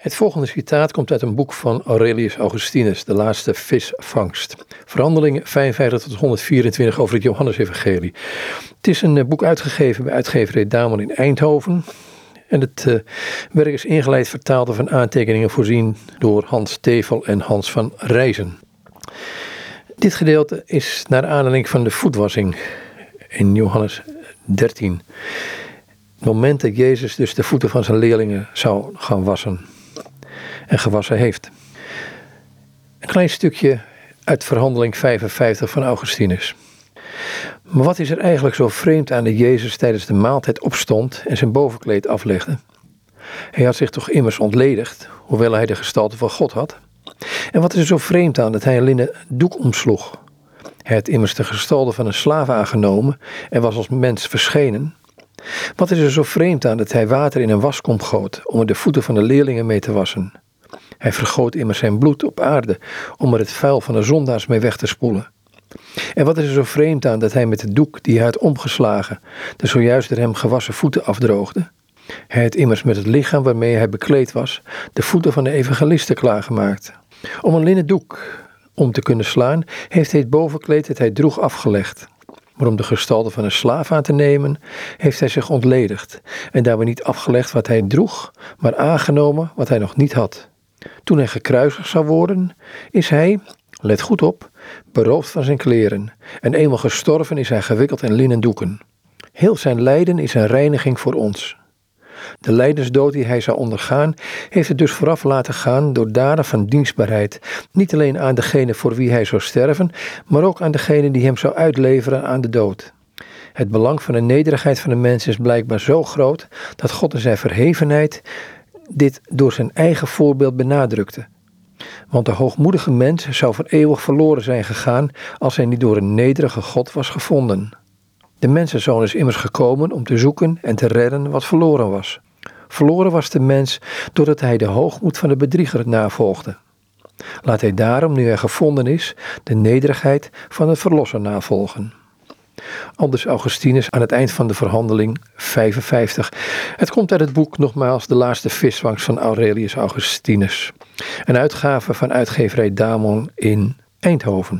Het volgende citaat komt uit een boek van Aurelius Augustinus, de laatste visvangst. Verhandelingen 55 tot 124 over het Johannesevangelie. Het is een eh, boek uitgegeven bij uitgeverij Damon in Eindhoven. En het uh, werk is ingeleid vertaald van aantekeningen voorzien door Hans Tevel en Hans van Rijzen. Dit gedeelte is naar aanleiding van de voetwassing in Johannes 13. Het moment dat Jezus dus de voeten van zijn leerlingen zou gaan wassen en gewassen heeft. Een klein stukje uit verhandeling 55 van Augustinus. Maar wat is er eigenlijk zo vreemd aan dat Jezus tijdens de maaltijd opstond en zijn bovenkleed aflegde? Hij had zich toch immers ontledigd, hoewel hij de gestalte van God had? En wat is er zo vreemd aan dat hij een linnen doek omsloeg? Hij had immers de gestalte van een slaaf aangenomen en was als mens verschenen. Wat is er zo vreemd aan dat hij water in een waskom goot om er de voeten van de leerlingen mee te wassen? Hij vergoot immers zijn bloed op aarde om er het vuil van de zondaars mee weg te spoelen. En wat is er zo vreemd aan dat hij met de doek die hij had omgeslagen de zojuist door hem gewassen voeten afdroogde? Hij had immers met het lichaam waarmee hij bekleed was de voeten van de evangelisten klaargemaakt. Om een linnen doek om te kunnen slaan, heeft hij het bovenkleed dat hij droeg afgelegd. Maar om de gestalte van een slaaf aan te nemen, heeft hij zich ontledigd en daarbij niet afgelegd wat hij droeg, maar aangenomen wat hij nog niet had. Toen hij gekruisigd zou worden, is hij, let goed op, beroofd van zijn kleren. En eenmaal gestorven is hij gewikkeld in linnen doeken. Heel zijn lijden is een reiniging voor ons. De lijdensdood die hij zou ondergaan, heeft het dus vooraf laten gaan door daden van dienstbaarheid. Niet alleen aan degene voor wie hij zou sterven, maar ook aan degene die hem zou uitleveren aan de dood. Het belang van de nederigheid van de mens is blijkbaar zo groot dat God in zijn verhevenheid dit door zijn eigen voorbeeld benadrukte. Want de hoogmoedige mens zou voor eeuwig verloren zijn gegaan als hij niet door een nederige God was gevonden. De mensenzoon is immers gekomen om te zoeken en te redden wat verloren was. Verloren was de mens doordat hij de hoogmoed van de bedrieger navolgde. Laat hij daarom, nu hij gevonden is, de nederigheid van het verlosser navolgen. Aldus Augustinus aan het eind van de verhandeling 55. Het komt uit het boek nogmaals De Laatste Visvangst van Aurelius Augustinus. Een uitgave van uitgeverij Damon in Eindhoven.